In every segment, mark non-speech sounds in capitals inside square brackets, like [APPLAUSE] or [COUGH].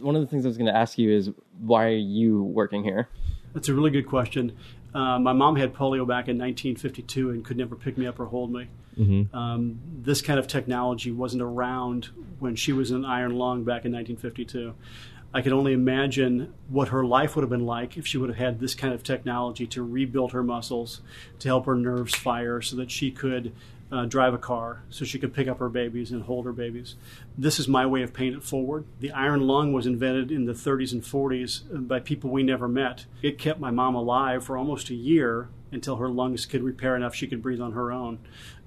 one of the things I was going to ask you is why are you working here? That's a really good question. Uh, my mom had polio back in 1952 and could never pick me up or hold me. Mm-hmm. Um, this kind of technology wasn't around when she was in iron lung back in 1952. I could only imagine what her life would have been like if she would have had this kind of technology to rebuild her muscles, to help her nerves fire so that she could uh, drive a car, so she could pick up her babies and hold her babies. This is my way of paying it forward. The iron lung was invented in the 30s and 40s by people we never met. It kept my mom alive for almost a year until her lungs could repair enough she could breathe on her own.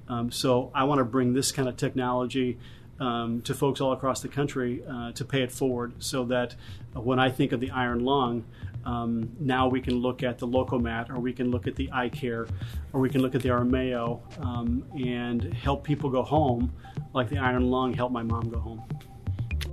Um, so I want to bring this kind of technology um, to folks all across the country uh, to pay it forward so that when I think of the iron lung, um, now we can look at the Lokomat or we can look at the iCare or we can look at the Armeo um, and help people go home like the iron lung helped my mom go home.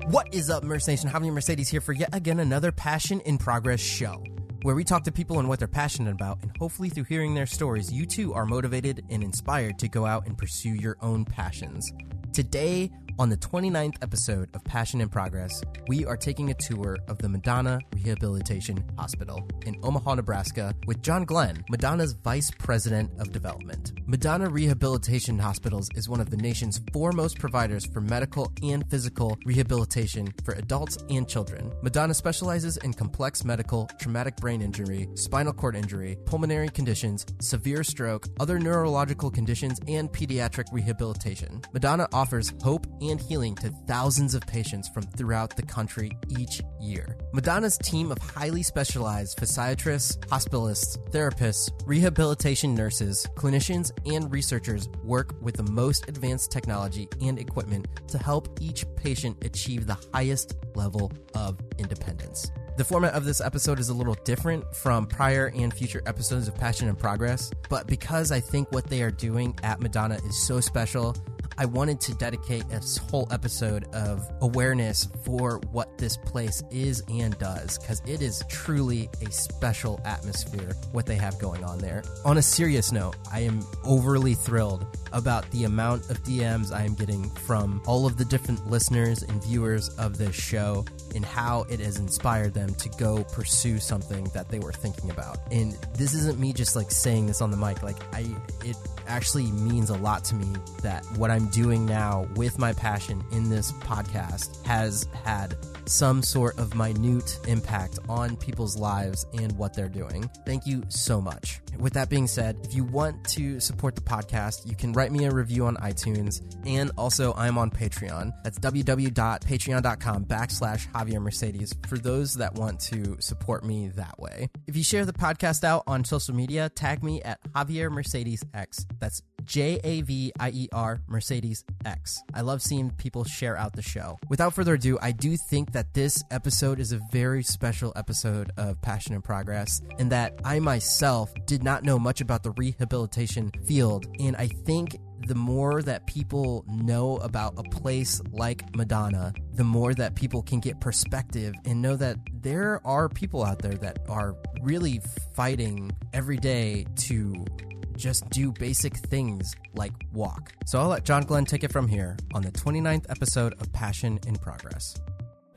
What is up, Merce Nation? Javier Mercedes here for yet again another Passion in Progress show where we talk to people and what they're passionate about, and hopefully through hearing their stories, you too are motivated and inspired to go out and pursue your own passions. Today, on the 29th episode of Passion in Progress, we are taking a tour of the Madonna Rehabilitation Hospital in Omaha, Nebraska, with John Glenn, Madonna's Vice President of Development. Madonna Rehabilitation Hospitals is one of the nation's foremost providers for medical and physical rehabilitation for adults and children. Madonna specializes in complex medical, traumatic brain injury, spinal cord injury, pulmonary conditions, severe stroke, other neurological conditions, and pediatric rehabilitation. Madonna offers hope and healing to thousands of patients from throughout the country each year. Madonna's team of highly specialized physiatrists, hospitalists, therapists, rehabilitation nurses, clinicians, and researchers work with the most advanced technology and equipment to help each patient achieve the highest level of independence. The format of this episode is a little different from prior and future episodes of Passion and Progress, but because I think what they are doing at Madonna is so special, I wanted to dedicate a whole episode of awareness for what this place is and does, because it is truly a special atmosphere, what they have going on there. On a serious note, I am overly thrilled about the amount of DMs I am getting from all of the different listeners and viewers of this show and how it has inspired them to go pursue something that they were thinking about. And this isn't me just like saying this on the mic, like I it actually means a lot to me that what I'm doing now with my passion in this podcast has had some sort of minute impact on people's lives and what they're doing. Thank you so much. With that being said, if you want to support the podcast, you can write me a review on iTunes, and also I'm on Patreon. That's www.patreon.com backslash Javier Mercedes for those that want to support me that way. If you share the podcast out on social media, tag me at Javier Mercedes X. That's J A V I E R Mercedes X. I love seeing people share out the show. Without further ado, I do think that this episode is a very special episode of Passion in Progress, and that I myself did not know much about the rehabilitation field. And I think the more that people know about a place like Madonna, the more that people can get perspective and know that there are people out there that are really fighting every day to just do basic things like walk. So I'll let John Glenn take it from here on the 29th episode of Passion in Progress.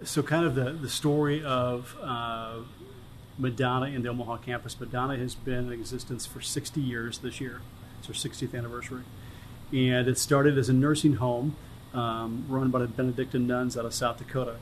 So, kind of the, the story of uh, Madonna in the Omaha campus. Madonna has been in existence for 60 years this year. It's her 60th anniversary. And it started as a nursing home um, run by the Benedictine nuns out of South Dakota.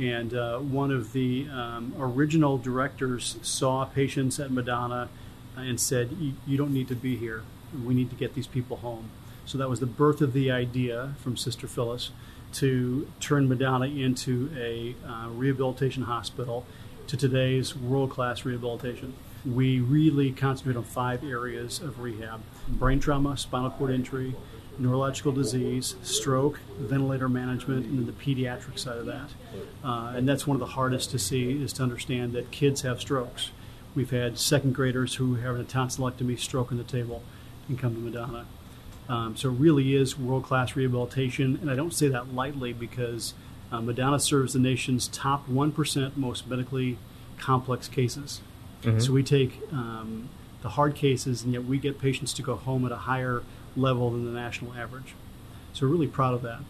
And uh, one of the um, original directors saw patients at Madonna and said, You don't need to be here. We need to get these people home. So that was the birth of the idea from Sister Phyllis to turn Madonna into a uh, rehabilitation hospital to today's world class rehabilitation. We really concentrate on five areas of rehab brain trauma, spinal cord injury, neurological disease, stroke, ventilator management, and then the pediatric side of that. Uh, and that's one of the hardest to see is to understand that kids have strokes. We've had second graders who have a tonsillectomy, stroke on the table, and come to Madonna. Um, so it really is world class rehabilitation, and I don't say that lightly because uh, Madonna serves the nation's top 1% most medically complex cases. Mm-hmm. So we take um, the hard cases, and yet we get patients to go home at a higher level than the national average. So we're really proud of that.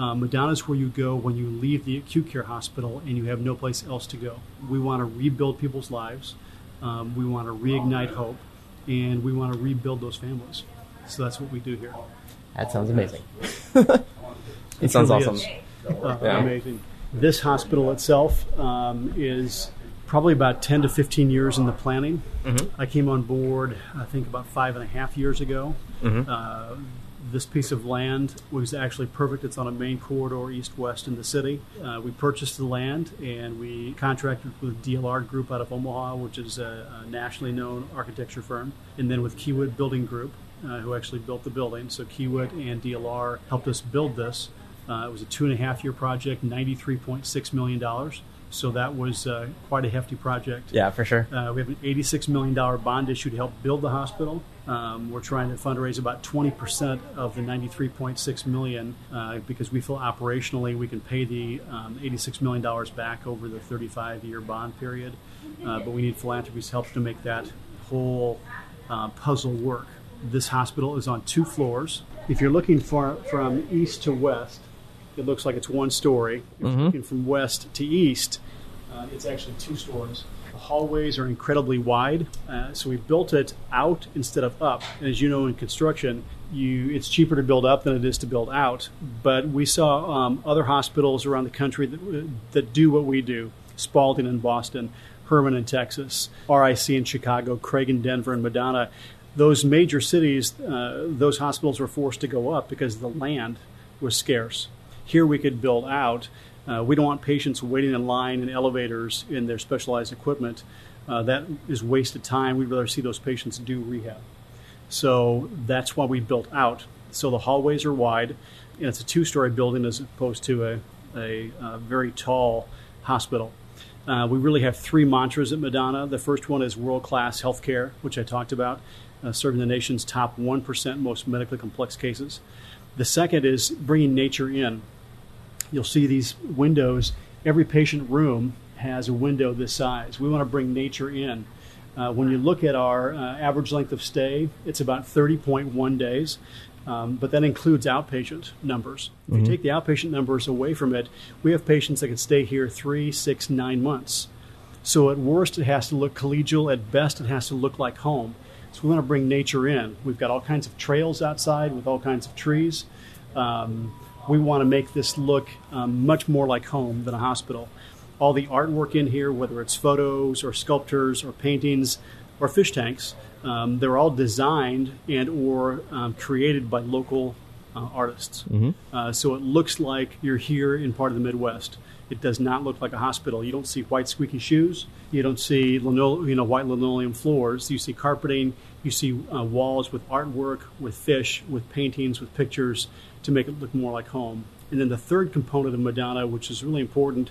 Um, Madonna is where you go when you leave the acute care hospital and you have no place else to go. We want to rebuild people's lives. Um, we want to reignite hope, and we want to rebuild those families. So that's what we do here. That sounds amazing. [LAUGHS] It It sounds truly awesome. is, uh, Yeah. Amazing. This hospital itself um, is probably about 10 to 15 years in the planning. Mm-hmm. I came on board, I think, about five and a half years ago. Mm-hmm. Uh, this piece of land was actually perfect. It's on a main corridor east west in the city. Uh, we purchased the land and we contracted with DLR Group out of Omaha, which is a, a nationally known architecture firm, and then with Kiewit Building Group, uh, who actually built the building. So Kiewit and DLR helped us build this. Uh, it was a two and a half year project, $93.6 million. So that was uh, quite a hefty project. Yeah, for sure. Uh, we have an $86 million bond issue to help build the hospital. Um, we're trying to fundraise about 20% of the 93.6 million uh, because we feel operationally we can pay the um, $86 million back over the 35-year bond period. Uh, but we need philanthropy's help to make that whole uh, puzzle work. This hospital is on two floors. If you're looking for, from east to west, it looks like it's one story. If you're looking from west to east, uh, it's actually two stories. The hallways are incredibly wide, uh, so we built it out instead of up. And as you know, in construction, you it's cheaper to build up than it is to build out. But we saw um, other hospitals around the country that, that do what we do: Spaulding in Boston, Hermann in Texas, RIC in Chicago, Craig in Denver, and Madonna. Those major cities, uh, those hospitals were forced to go up because the land was scarce. Here we could build out. Uh, we don't want patients waiting in line in elevators in their specialized equipment. Uh, that is wasted time. We'd rather see those patients do rehab. So that's why we built out. So the hallways are wide, and it's a two story building as opposed to a, a, uh very tall hospital. Uh, we really have three mantras at Madonna. The first one is world class healthcare, which I talked about, uh, serving the nation's top 1% most medically complex cases. The second is bringing nature in. You'll see these windows. Every patient room has a window this size. We want to bring nature in. Uh, when you look at our uh, average length of stay, it's about 30.1 days, um, but that includes outpatient numbers. If you take the outpatient numbers away from it, we have patients that can stay here three, six, nine months. So at worst, it has to look collegial. At best, it has to look like home. So we want to bring nature in. We've got all kinds of trails outside with all kinds of trees. Um, we want to make this look um, much more like home than a hospital. All the artwork in here, whether it's photos or sculptures or paintings or fish tanks, um, they're all designed and or um, created by local uh, artists. Uh, so it looks like you're here in part of the Midwest. It does not look like a hospital. You don't see white squeaky shoes. You don't see linole- you know white linoleum floors. You see carpeting. You see uh, walls with artwork, with fish, with paintings, with pictures to make it look more like home. And then the third component of Madonna, which is really important,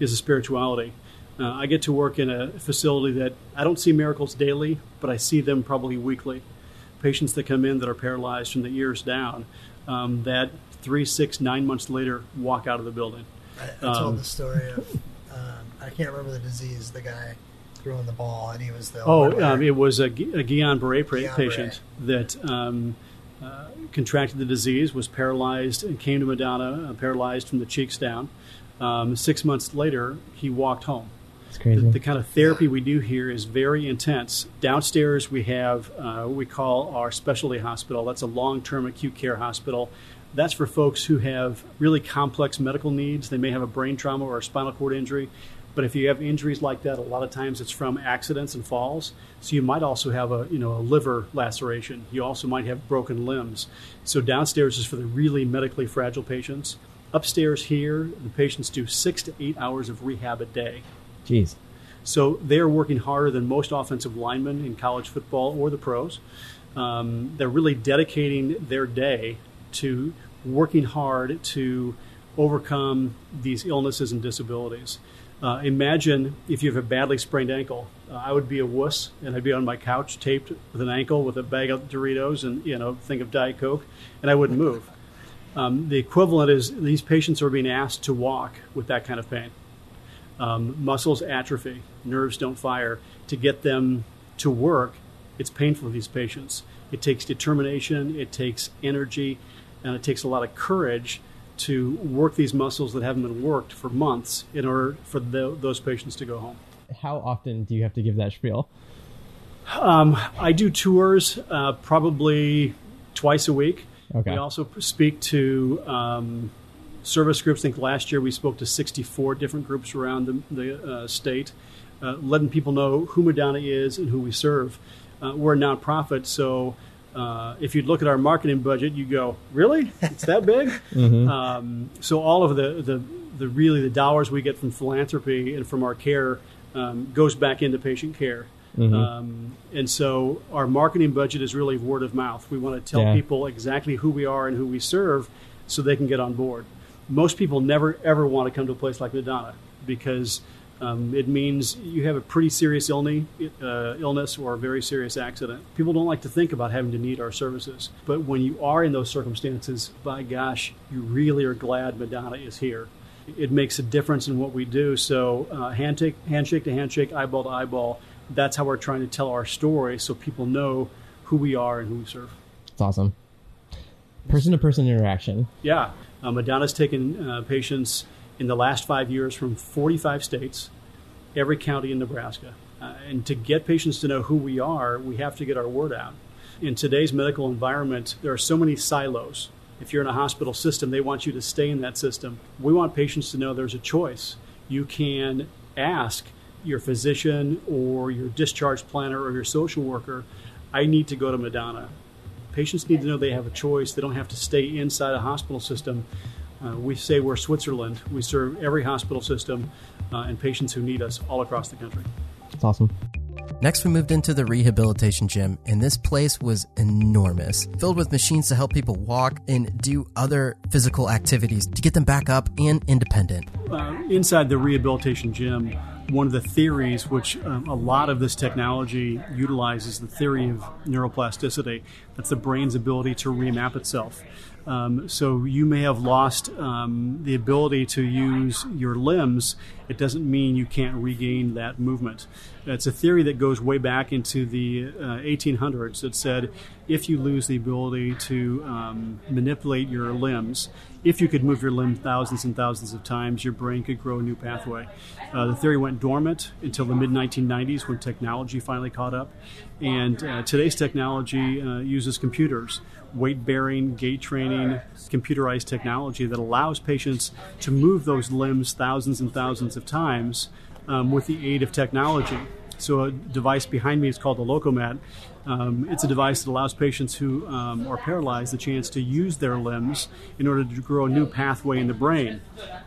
is the spirituality. Uh, I get to work in a facility that I don't see miracles daily, but I see them probably weekly. Patients that come in that are paralyzed from the ears down, um, that three, six, nine months later walk out of the building. I, I Um, told the story of um, I can't remember the disease. The guy throwing the ball, and he was the Oh, um, it was a, Gu- a Guillain-Barré Guillain-Barré. patient that um, uh, contracted the disease, was paralyzed, and came to Madonna, uh, paralyzed from the cheeks down. Um, six months later, he walked home. It's The, crazy. the kind of therapy we do here is very intense. Downstairs, we have uh, what we call our specialty hospital. That's a long term acute care hospital. That's for folks who have really complex medical needs. They may have a brain trauma or a spinal cord injury. But if you have injuries like that, a lot of times it's from accidents and falls. So you might also have a you know a liver laceration. You also might have broken limbs. So downstairs is for the really medically fragile patients. Upstairs here, the patients do six to eight hours of rehab a day. Jeez. So they're working harder than most offensive linemen in college football or the pros. Um, they're really dedicating their day to working hard to overcome these illnesses and disabilities. Uh, imagine if you have a badly sprained ankle. Uh, I would be a wuss, and I'd be on my couch taped with an ankle with a bag of Doritos and you know think of Diet Coke, and I wouldn't move. [LAUGHS] Um, the equivalent is these patients are being asked to walk with that kind of pain um, muscles atrophy, nerves don't fire. To get them to work, it's painful for these patients. It takes determination, it takes energy. And it takes a lot of courage to work these muscles that haven't been worked for months in order for the, those patients to go home. How often do you have to give that spiel? Um, I do tours uh, probably twice a week. Okay. We also speak to um, service groups. I think last year we spoke to 64 different groups around the, the uh, state, uh, letting people know who Madonna is and who we serve. Uh, we're a nonprofit, so uh, if you look at our marketing budget, you go, "Really? It's that big?" [LAUGHS] um, so all of the, the the really the dollars we get from philanthropy and from our care um, goes back into patient care. Um, and so our marketing budget is really word of mouth. We want to tell Yeah. people exactly who we are and who we serve so they can get on board. Most people never ever want to come to a place like Madonna because um, it means you have a pretty serious illness, uh, illness or a very serious accident. People don't like to think about having to need our services. But when you are in those circumstances, by gosh, you really are glad Madonna is here. It makes a difference in what we do. So, uh, handshake, handshake to handshake, eyeball to eyeball, that's how we're trying to tell our story so people know who we are and who we serve. It's awesome. Person to person interaction. Yeah, uh, Madonna's taken uh, patients in the last five years from 45 states, every county in Nebraska. Uh, and to get patients to know who we are, we have to get our word out. In today's medical environment, there are so many silos. If you're in a hospital system, they want you to stay in that system. We want patients to know there's a choice. You can ask your physician or your discharge planner or your social worker, I need to go to Madonna patients need to know they have a choice. They don't have to stay inside a hospital system. Uh, we say we're Switzerland. We serve every hospital system uh, and patients who need us all across the country. It's awesome. Next, we moved into the rehabilitation gym, and this place was enormous, filled with machines to help people walk and do other physical activities to get them back up and independent. Uh, inside the rehabilitation gym, one of the theories, which um, a lot of this technology utilizes, the theory of neuroplasticity. That's the brain's ability to remap itself. Um, so you may have lost um, the ability to use your limbs. It doesn't mean you can't regain that movement. It's a theory that goes way back into the uh, 1800s that said if you lose the ability to um, manipulate your limbs, if you could move your limb thousands and thousands of times, your brain could grow a new pathway. Uh, the theory went dormant until the mid 1990s when technology finally caught up. And uh, today's technology uh, uses computers, weight bearing, gait training, computerized technology that allows patients to move those limbs thousands and thousands of times um, with the aid of technology. So, a device behind me is called the Lokomat. Um, it's a device that allows patients who um, are paralyzed the chance to use their limbs in order to grow a new pathway in the brain.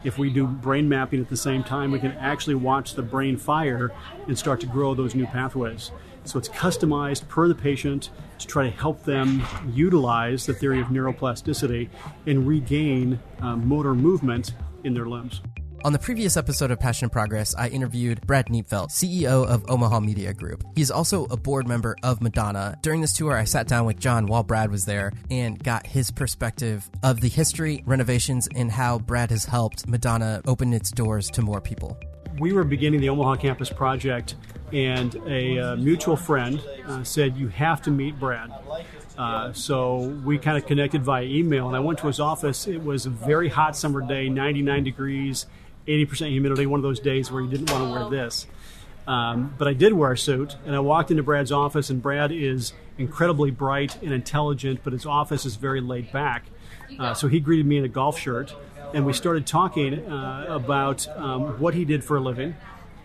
If we do brain mapping at the same time, we can actually watch the brain fire and start to grow those new pathways. So it's customized per the patient to try to help them utilize the theory of neuroplasticity and regain um, motor movement in their limbs. On the previous episode of Passion and Progress, I interviewed Brad Neepfeld, CEO of Omaha Media Group. He's also a board member of Madonna. During this tour, I sat down with John while Brad was there and got his perspective of the history, renovations, and how Brad has helped Madonna open its doors to more people. We were beginning the Omaha campus project, and a uh, mutual friend uh, said, You have to meet Brad. Uh, so we kind of connected via email, and I went to his office. It was a very hot summer day, 99 degrees, 80% humidity, one of those days where you didn't want to wear this. Um, but I did wear a suit, and I walked into Brad's office, and Brad is incredibly bright and intelligent, but his office is very laid back. Uh, so he greeted me in a golf shirt, and we started talking uh, about um, what he did for a living.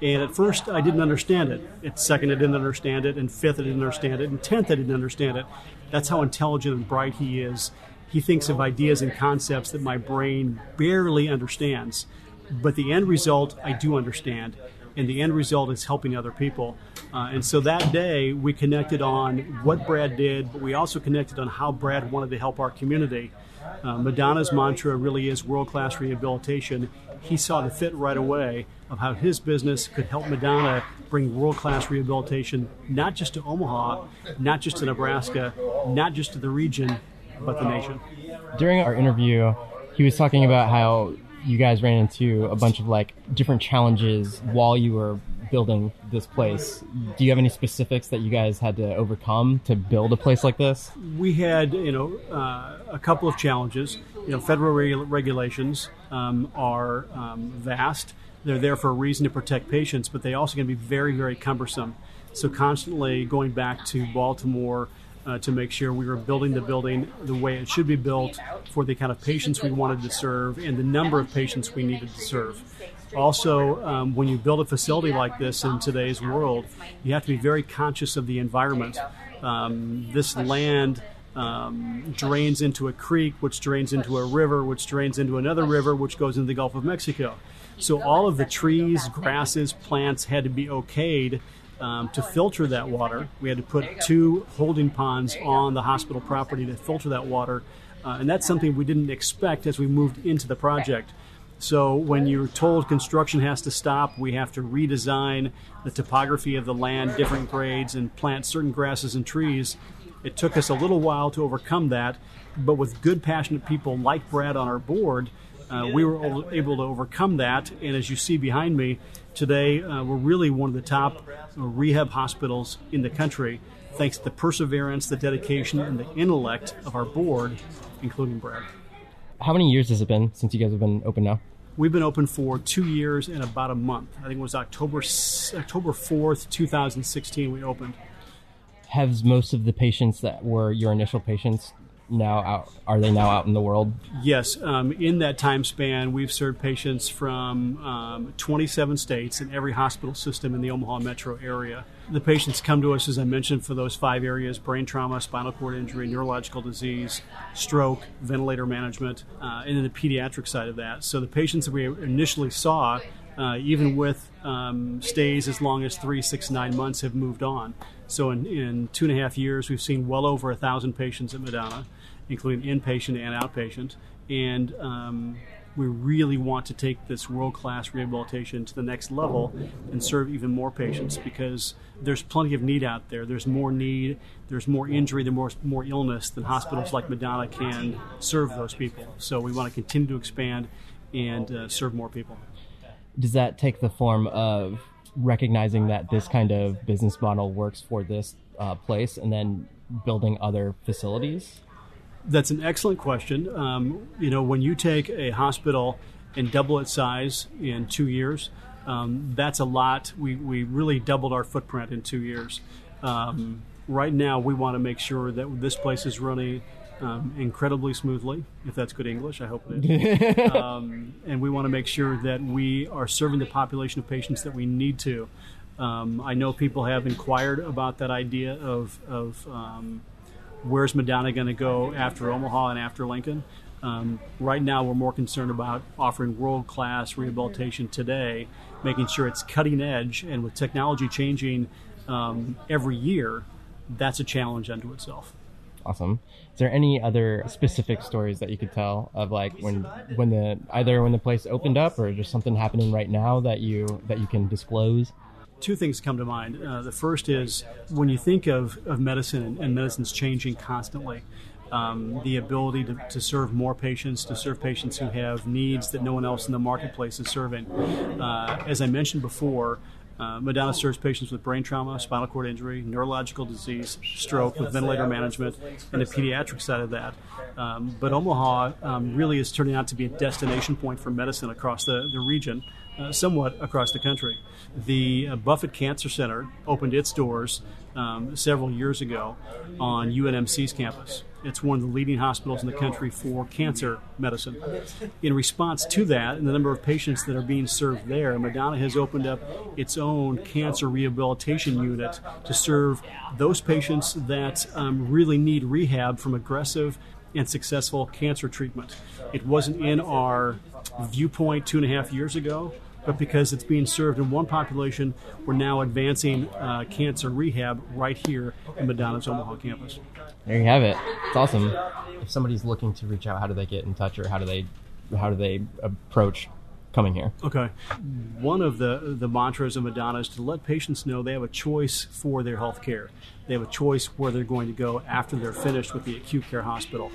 And at first, I didn't understand it. At second, I didn't understand it. And fifth, I didn't understand it. And tenth, I didn't understand it. That's how intelligent and bright he is. He thinks of ideas and concepts that my brain barely understands. But the end result, I do understand. And the end result is helping other people. Uh, and so that day, we connected on what Brad did, but we also connected on how Brad wanted to help our community. Uh, Madonna's mantra really is world class rehabilitation. He saw the fit right away of how his business could help Madonna bring world class rehabilitation, not just to Omaha, not just to Nebraska, not just to the region, but the nation. During our interview, he was talking about how you guys ran into a bunch of like different challenges while you were building this place. Do you have any specifics that you guys had to overcome to build a place like this? We had, you know, uh, a couple of challenges. You know, federal regu- regulations um, are um, vast. They're there for a reason to protect patients, but they also can be very, very cumbersome. So constantly going back to Baltimore uh, to make sure we were building the building the way it should be built for the kind of patients we wanted to serve and the number of patients we needed to serve. Also, um, when you build a facility like this in today's world, you have to be very conscious of the environment. Um, this land um, drains into a creek, which drains into a river, which drains into another river, which goes into the Gulf of Mexico. So all of the trees, grasses, plants had to be okayed um, to filter that water. We had to put two holding ponds on the hospital property to filter that water, uh, and that's something we didn't expect as we moved into the project. So when you're told construction has to stop, we have to redesign the topography of the land, different grades, and plant certain grasses and trees. It took us a little while to overcome that, but with good, passionate people like Brad on our board, uh, we were able to overcome that. And as you see behind me, today uh, we're really one of the top rehab hospitals in the country, thanks to the perseverance, the dedication, and the intellect of our board, including Brad. How many years has it been since you guys have been open now? We've been open for two years and about a month. I think it was October October fourth, two thousand sixteen. We opened. Has most of the patients that were your initial patients now out? Are they now out in the world? Yes. Um, in that time span, we've served patients from um, 27 states in every hospital system in the Omaha metro area. The patients come to us, as I mentioned, for those five areas brain trauma, spinal cord injury, neurological disease, stroke, ventilator management, uh, and then the pediatric side of that. So the patients that we initially saw, uh, even with um, stays as long as three, six, nine months, have moved on. So in, in two and a half years, we've seen well over a thousand patients at Madonna including inpatient and outpatient. And um, we really want to take this world class rehabilitation to the next level and serve even more patients because there's plenty of need out there. There's more need, there's more injury, there's more, more illness than hospitals like Madonna can serve those people. So we want to continue to expand and uh, serve more people. Does that take the form of recognizing that this kind of business model works for this uh, place and then building other facilities? That's an excellent question. Um, you know, when you take a hospital and double its size in two years, um, that's a lot. We, we really doubled our footprint in two years. Um, right now, we want to make sure that this place is running um, incredibly smoothly, if that's good English. I hope it is. [LAUGHS] um, and we want to make sure that we are serving the population of patients that we need to. Um, I know people have inquired about that idea of, of um, where's Madonna going to go after Omaha and after Lincoln. Um, right now, we're more concerned about offering world class rehabilitation today, making sure it's cutting edge, and with technology changing um, every year, that's a challenge unto itself. Awesome. Is there any other specific stories that you could tell of like when when the either when the place opened up or just something happening right now that you that you can disclose? two things come to mind. Uh, the first is when you think of, of medicine and, medicine's changing constantly, um, the ability to, to, serve more patients, to serve patients who have needs that no one else in the marketplace is serving. Uh, as I mentioned before, uh, Madonna serves patients with brain trauma, spinal cord injury, neurological disease, stroke with ventilator management, and the pediatric side of that. Um, but Omaha um, really is turning out to be a destination point for medicine across the, the region uh, somewhat across the country. The uh, Buffett Cancer Center opened its doors um, several years ago on UNMC's campus. It's one of the leading hospitals in the country for cancer medicine. In response to that and the number of patients that are being served there, Madonna has opened up its own cancer rehabilitation unit to serve those patients that um, really need rehab from aggressive and successful cancer treatment. It wasn't in our viewpoint two and a half years ago, but because it's being served in one population, we're now advancing uh, cancer rehab right here in Madonna's Omaha campus. There you have it. It's awesome. If somebody's looking to reach out, how do they get in touch, or how do they how do they approach coming here? Okay. One of the the mantras of Madonna is to let patients know they have a choice for their health care. They have a choice where they're going to go after they're finished with the acute care hospital.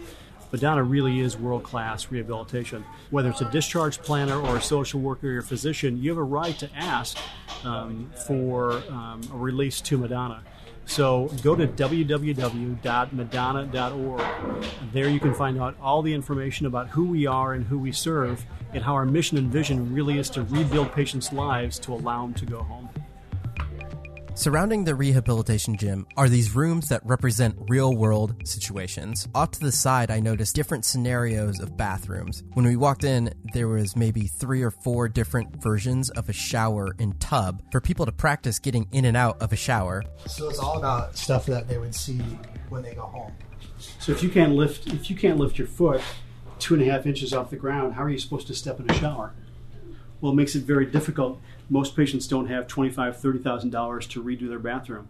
Madonna really is world class rehabilitation. Whether it's a discharge planner or a social worker or a physician, you have a right to ask um, for um, a release to Madonna. So go to www.madonna.org. There you can find out all the information about who we are and who we serve, and how our mission and vision really is to rebuild patients' lives to allow them to go home. Surrounding the rehabilitation gym are these rooms that represent real world situations. Off to the side, I noticed different scenarios of bathrooms. When we walked in, there was maybe three or four different versions of a shower and tub for people to practice getting in and out of a shower. So it's all about stuff that they would see when they go home. So if you can't lift if you can't lift your foot two and a half inches off the ground, how are you supposed to step in a shower? Well, it makes it very difficult. Most patients don't have twenty-five, thirty thousand dollars to redo their bathroom,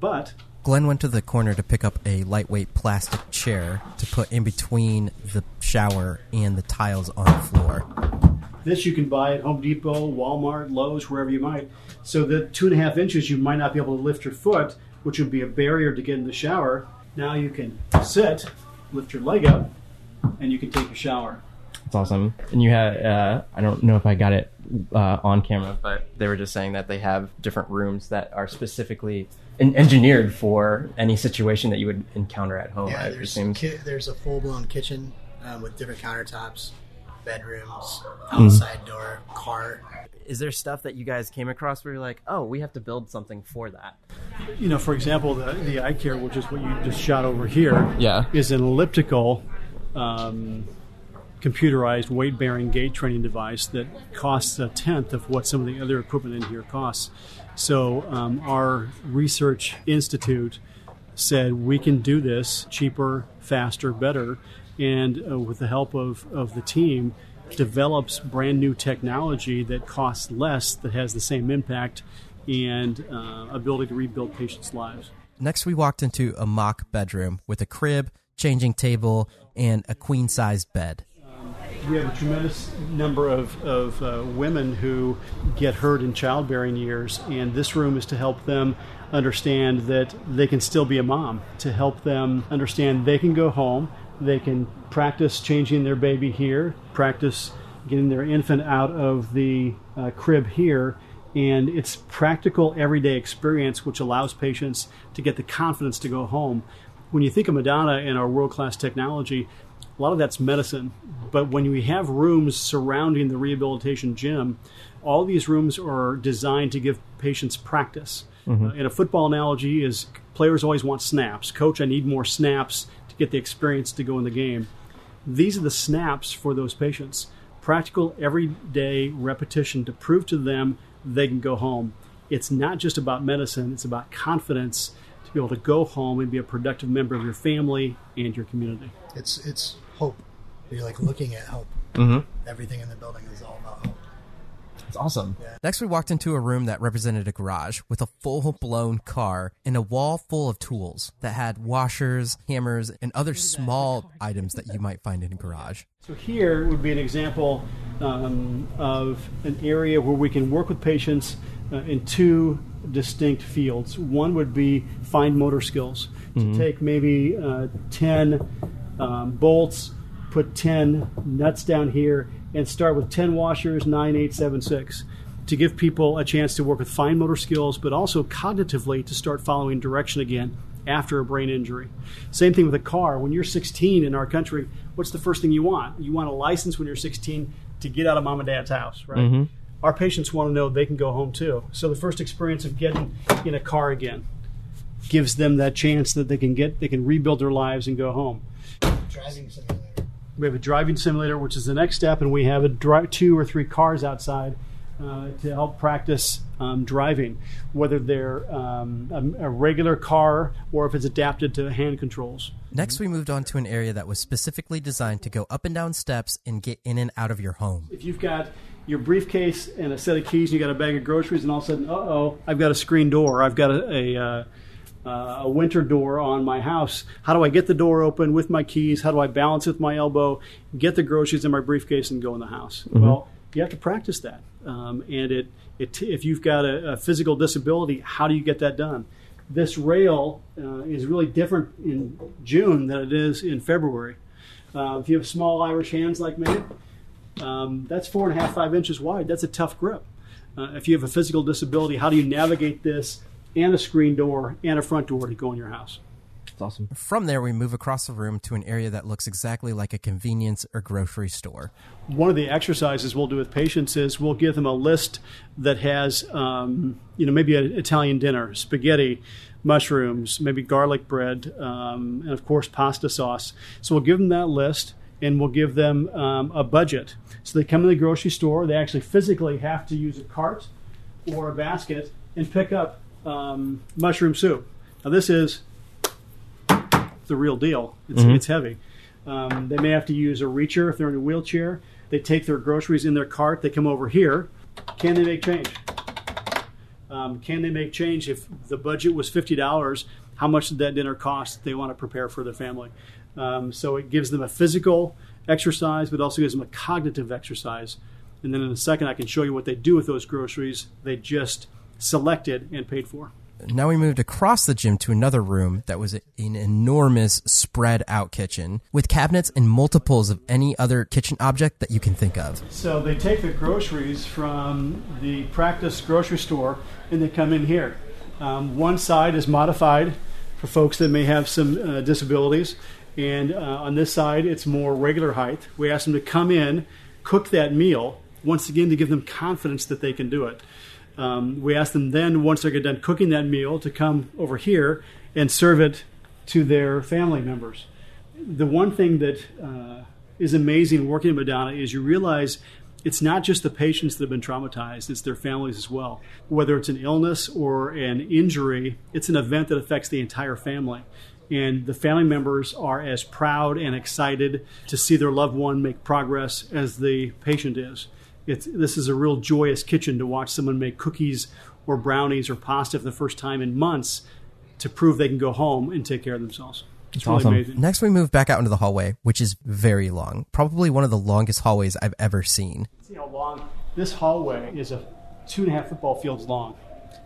but Glenn went to the corner to pick up a lightweight plastic chair to put in between the shower and the tiles on the floor. this you can buy at Home Depot, Walmart, Lowe's, wherever you might. So the two and a half inches, you might not be able to lift your foot, which would be a barrier to get in the shower. Now you can sit, lift your leg up, and you can take a shower. It's awesome. And you had, uh, I don't know if I got it uh, on camera, but they were just saying that they have different rooms that are specifically en- engineered for any situation that you would encounter at home. Yeah, I there's presume. ki- there's a full blown kitchen um, with different countertops, bedrooms, Mm-hmm. outside door, car. Is there stuff that you guys came across where you're like, oh, we have to build something for that? You know, for example, the, the iCare, which is what you just shot over here, Yeah. is an elliptical um, computerized weight bearing gait training device that costs a tenth of what some of the other equipment in here costs. So, um, our research institute said we can do this cheaper, faster, better, and uh, with the help of, of the team, develops brand new technology that costs less, that has the same impact and uh, ability to rebuild patients' lives. Next, we walked into a mock bedroom with a crib, changing table, and a queen sized bed. We have a tremendous number of, of uh, women who get hurt in childbearing years, and this room is to help them understand that they can still be a mom, to help them understand they can go home, they can practice changing their baby here, practice getting their infant out of the uh, crib here, and it's practical everyday experience which allows patients to get the confidence to go home. When you think of Madonna and our world class technology, a lot of that's medicine. But when we have rooms surrounding the rehabilitation gym, all these rooms are designed to give patients practice. Uh, and a football analogy is players always want snaps. Coach, I need more snaps to get the experience to go in the game. These are the snaps for those patients. Practical, everyday repetition to prove to them they can go home. It's not just about medicine, it's about confidence to be able to go home and be a productive member of your family and your community. It's it's hope. You're like looking at hope. Mhm. Everything in the building is all about hope. It's awesome. Next, we walked into a room that represented a garage with a full blown car and a wall full of tools that had washers, hammers, and other small [LAUGHS] items that you might find in a garage. So here would be an example um, of an area where we can work with patients uh, in two distinct fields. One would be fine motor skills to take maybe uh, 10 um, bolts, put 10 nuts down here, and start with 10 washers, 9, 8, 7, 6 to give people a chance to work with fine motor skills, but also cognitively to start following direction again after a brain injury. Same thing with a car. When you're 16 in our country, what's the first thing you want? You want a license when you're 16 to get out of mom and dad's house, right? Our patients want to know they can go home too. So the first experience of getting in a car again gives them that chance that they can get they can rebuild their lives and go home. Driving simulator. We have a driving simulator, which is the next step, and we have a dri- two or three cars outside uh, to help practice um, driving, whether they're um, a, a regular car or if it's adapted to hand controls. Next, we moved on to an area that was specifically designed to go up and down steps and get in and out of your home. If you've got your briefcase and a set of keys, and you got a bag of groceries, and all of a sudden, uh oh, I've got a screen door, I've got a, a uh, uh, a winter door on my house. How do I get the door open with my keys? How do I balance with my elbow, get the groceries in my briefcase, and go in the house? Well, you have to practice that. Um, and it, it, if you've got a, a physical disability, how do you get that done? This rail uh, is really different in June than it is in February. Uh, if you have small Irish hands like me, um, that's four and a half, five inches wide. That's a tough grip. Uh, if you have a physical disability, how do you navigate this and a screen door and a front door to go in your house? It's awesome. From there, we move across the room to an area that looks exactly like a convenience or grocery store. One of the exercises we'll do with patients is we'll give them a list that has, um, you know, maybe an Italian dinner, spaghetti, mushrooms, maybe garlic bread, um, and of course pasta sauce. So we'll give them that list and we'll give them um, a budget. So they come to the grocery store, they actually physically have to use a cart or a basket and pick up um, mushroom soup. Now this is the real deal. It's, it's heavy. Um, they may have to use a reacher if they're in a wheelchair. They take their groceries in their cart. They come over here. Can they make change? Um, can they make change if the budget was fifty dollars? How much did that dinner cost? They want to prepare for their family. Um, so it gives them a physical exercise, but also gives them a cognitive exercise. And then in a second, I can show you what they do with those groceries they just selected and paid for. Now we moved across the gym to another room that was an enormous spread out kitchen with cabinets and multiples of any other kitchen object that you can think of. So they take the groceries from the practice grocery store and they come in here. Um, one side is modified for folks that may have some uh, disabilities, and uh, on this side it's more regular height. We ask them to come in, cook that meal, once again to give them confidence that they can do it. Um, we ask them then, once they get done cooking that meal, to come over here and serve it to their family members. The one thing that uh, is amazing working at Madonna is you realize it's not just the patients that have been traumatized, it's their families as well. Whether it's an illness or an injury, it's an event that affects the entire family. And the family members are as proud and excited to see their loved one make progress as the patient is. It's, this is a real joyous kitchen to watch someone make cookies or brownies or pasta for the first time in months to prove they can go home and take care of themselves. It's really awesome. amazing. Next, we move back out into the hallway, which is very long, probably one of the longest hallways I've ever seen. See how long this hallway is a two and a half football fields long.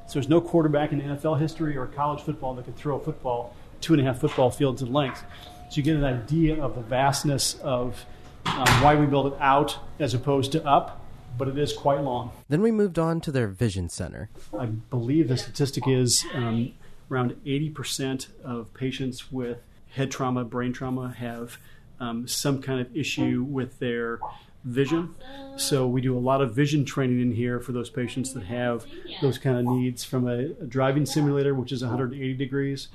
So there's no quarterback in NFL history or college football that could throw a football two and a half football fields in length. So you get an idea of the vastness of um, why we build it out as opposed to up, but it is quite long. Then we moved on to their vision center. I believe the statistic is um, around 80% of patients with head trauma, brain trauma have um, some kind of issue with their vision. So we do a lot of vision training in here for those patients that have those kind of needs from a, a driving simulator, which is 180 degrees,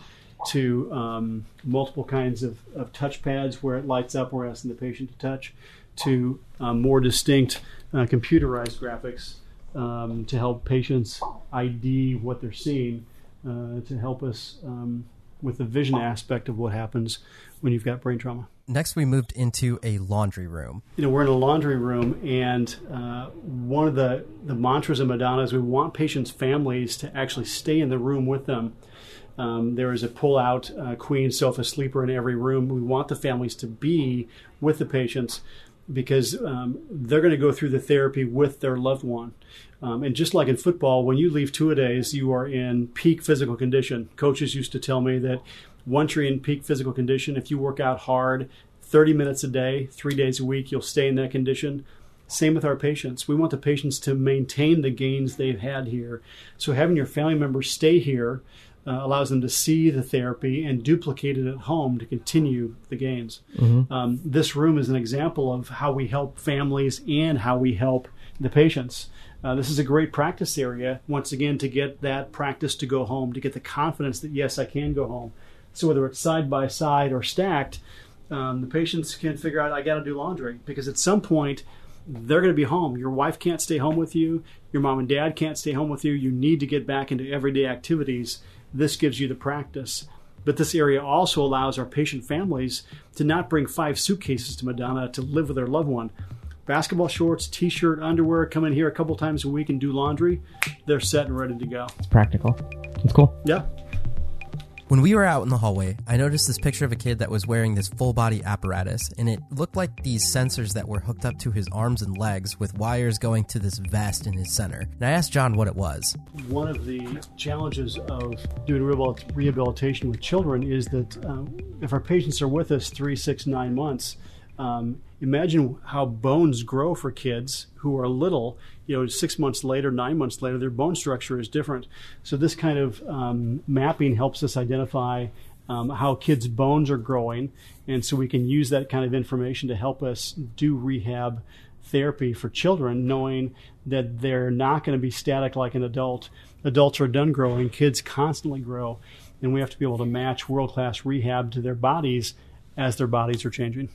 to um, multiple kinds of, of touch pads where it lights up, we're asking the patient to touch, to um, more distinct uh, computerized graphics um, to help patients ID what they're seeing, uh, to help us um, with the vision aspect of what happens when you've got brain trauma. Next, we moved into a laundry room. You know, we're in a laundry room, and uh, one of the, the mantras of Madonna is we want patients' families to actually stay in the room with them. Um, there is a pull-out uh, queen sofa sleeper in every room. We want the families to be with the patients because um, they're going to go through the therapy with their loved one. Um, and just like in football, when you leave two a days, you are in peak physical condition. Coaches used to tell me that once you're in peak physical condition, if you work out hard 30 minutes a day, three days a week, you'll stay in that condition. Same with our patients. We want the patients to maintain the gains they've had here. So having your family members stay here uh, allows them to see the therapy and duplicate it at home to continue the gains. Um, this room is an example of how we help families and how we help the patients. Uh, this is a great practice area, once again, to get that practice to go home, to get the confidence that, yes, I can go home. So whether it's side by side or stacked, um, the patients can figure out, I got to do laundry because at some point, they're going to be home. Your wife can't stay home with you. Your mom and dad can't stay home with you. You need to get back into everyday activities. This gives you the practice. But this area also allows our patient families to not bring five suitcases to Madonna to live with their loved one. Basketball shorts, t shirt, underwear, come in here a couple times a week and do laundry. They're set and ready to go. It's practical. It's cool. Yeah. When we were out in the hallway, I noticed this picture of a kid that was wearing this full body apparatus, and it looked like these sensors that were hooked up to his arms and legs with wires going to this vest in his center. And I asked John what it was. One of the challenges of doing rehabil- rehabilitation with children is that uh, if our patients are with us three, six, nine months, Um, imagine how bones grow for kids who are little. You know, six months later, nine months later, their bone structure is different. So this kind of um, mapping helps us identify um, how kids' bones are growing, and so we can use that kind of information to help us do rehab therapy for children, knowing that they're not going to be static like an adult. Adults are done growing, kids constantly grow, and we have to be able to match world class rehab to their bodies as their bodies are changing.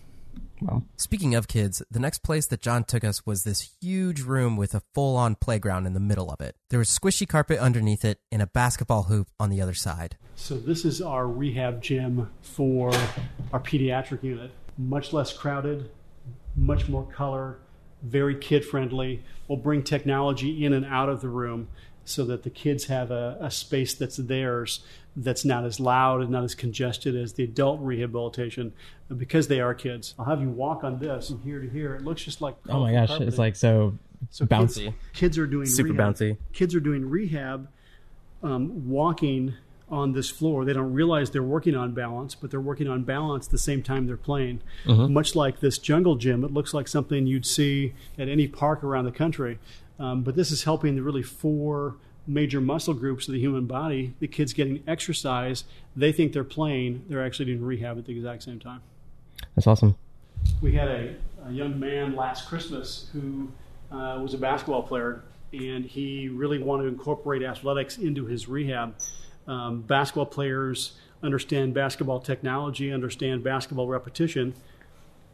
Well, speaking of kids, the next place that John took us was this huge room with a full on playground in the middle of it. There was squishy carpet underneath it and a basketball hoop on the other side. So, this is our rehab gym for our pediatric unit. Much less crowded, much more color, very kid friendly. We'll bring technology in and out of the room so that the kids have a, a, space that's theirs that's not as loud and not as congested as the adult rehabilitation because they are kids. I'll have you walk on this from here to here. It looks just like oh my gosh, carpeting. it's like so, so bouncy. Kids, kids, are doing super rehab. bouncy. Kids are doing rehab, um, walking on this floor. They don't realize they're working on balance, but they're working on balance the same time they're playing. Mm-hmm. Much like this jungle gym, it looks like something you'd see at any park around the country. Um, but this is helping the really four major muscle groups of the human body. The kids getting exercise, they think they're playing, they're actually doing rehab at the exact same time. That's awesome. We had a, a young man last Christmas who uh, was a basketball player, and he really wanted to incorporate athletics into his rehab. Um, basketball players understand basketball technology, understand basketball repetition.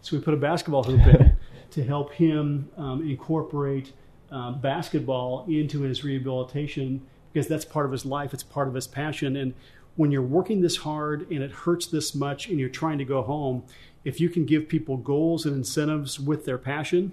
So we put a basketball hoop in [LAUGHS] to help him um, incorporate uh, basketball into his rehabilitation because that's part of his life, it's part of his passion. And when you're working this hard and it hurts this much and you're trying to go home, if you can give people goals and incentives with their passion,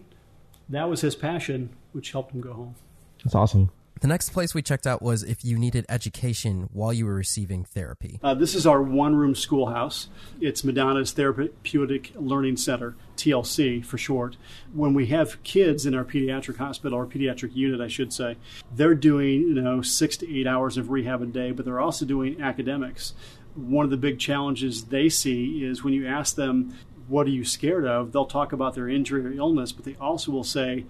that was his passion, which helped him go home. That's awesome. The next place we checked out was if you needed education while you were receiving therapy. Uh, this is our one room schoolhouse. It's Madonna's Therapeutic Learning Center, TLC for short. When we have kids in our pediatric hospital, or pediatric unit, I should say, they're doing you know six to eight hours of rehab a day, but they're also doing academics. One of the big challenges they see is when you ask them, What are you scared of? they'll talk about their injury or illness, but they also will say,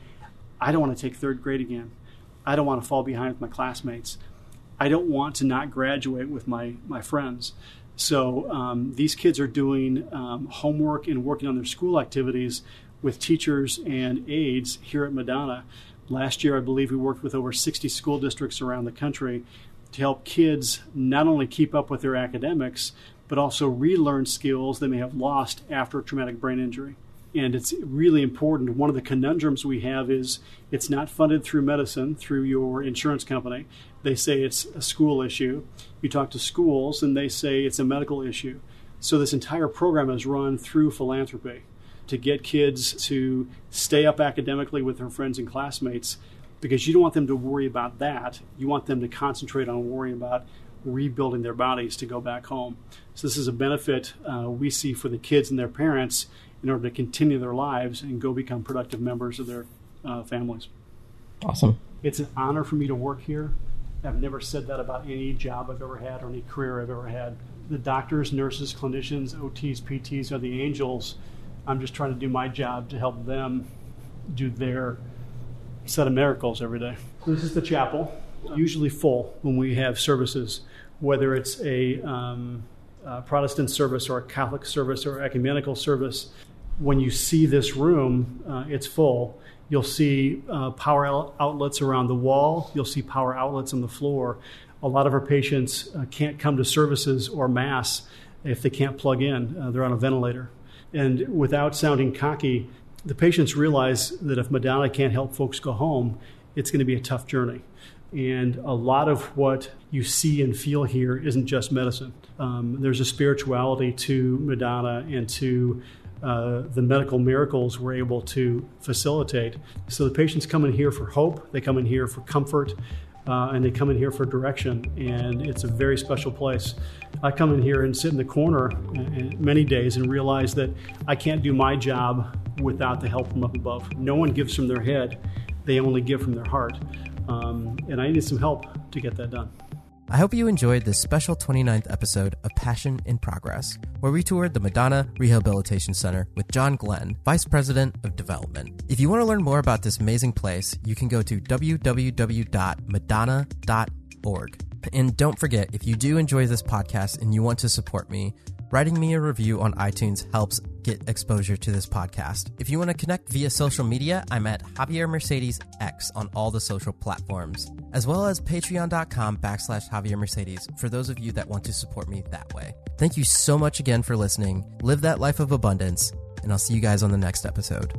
I don't want to take third grade again. I don't want to fall behind with my classmates. I don't want to not graduate with my, my friends. So um, these kids are doing um, homework and working on their school activities with teachers and aides here at Madonna. Last year, I believe we worked with over 60 school districts around the country to help kids not only keep up with their academics, but also relearn skills they may have lost after a traumatic brain injury and it's really important. One of the conundrums we have is it's not funded through medicine, through your insurance company. They say it's a school issue. You talk to schools, and they say it's a medical issue. So this entire program is run through philanthropy to get kids to stay up academically with their friends and classmates because you don't want them to worry about that. You want them to concentrate on worrying about rebuilding their bodies to go back home. So this is a benefit uh, we see for the kids and their parents in order to continue their lives and go become productive members of their uh, families. Awesome. It's an honor for me to work here. I've never said that about any job I've ever had or any career I've ever had. The doctors, nurses, clinicians, OTs, PTs are the angels. I'm just trying to do my job to help them do their set of miracles every day. This is the chapel, usually full when we have services, whether it's a um, uh, Protestant service or a Catholic service or ecumenical service when you see this room, uh, it's full. You'll see uh, power outlets around the wall. You'll see power outlets on the floor. A lot of our patients uh, can't come to services or mass if they can't plug in. Uh, they're on a ventilator. And without sounding cocky, the patients realize that if Madonna can't help folks go home, it's going to be a tough journey. And a lot of what you see and feel here isn't just medicine. Um, there's a spirituality to Madonna and to uh, the medical miracles we're able to facilitate. So the patients come in here for hope, they come in here for comfort, uh, and they come in here for direction. And it's a very special place. I come in here and sit in the corner uh, many days and realize that I can't do my job without the help from up above. No one gives from their head, they only give from their heart. Um, and I needed some help to get that done. I hope you enjoyed this special 29th episode of Passion in Progress, where we toured the Madonna Rehabilitation Center with John Glenn, Vice President of Development. If you want to learn more about this amazing place, you can go to www.madonna.org. And don't forget, if you do enjoy this podcast and you want to support me, writing me a review on iTunes helps get exposure to this podcast. If you want to connect via social media, I'm at Javier Mercedes X on all the social platforms, as well as patreon.com backslash Javier Mercedes for those of you that want to support me that way. Thank you so much again for listening. Live that life of abundance, and I'll see you guys on the next episode.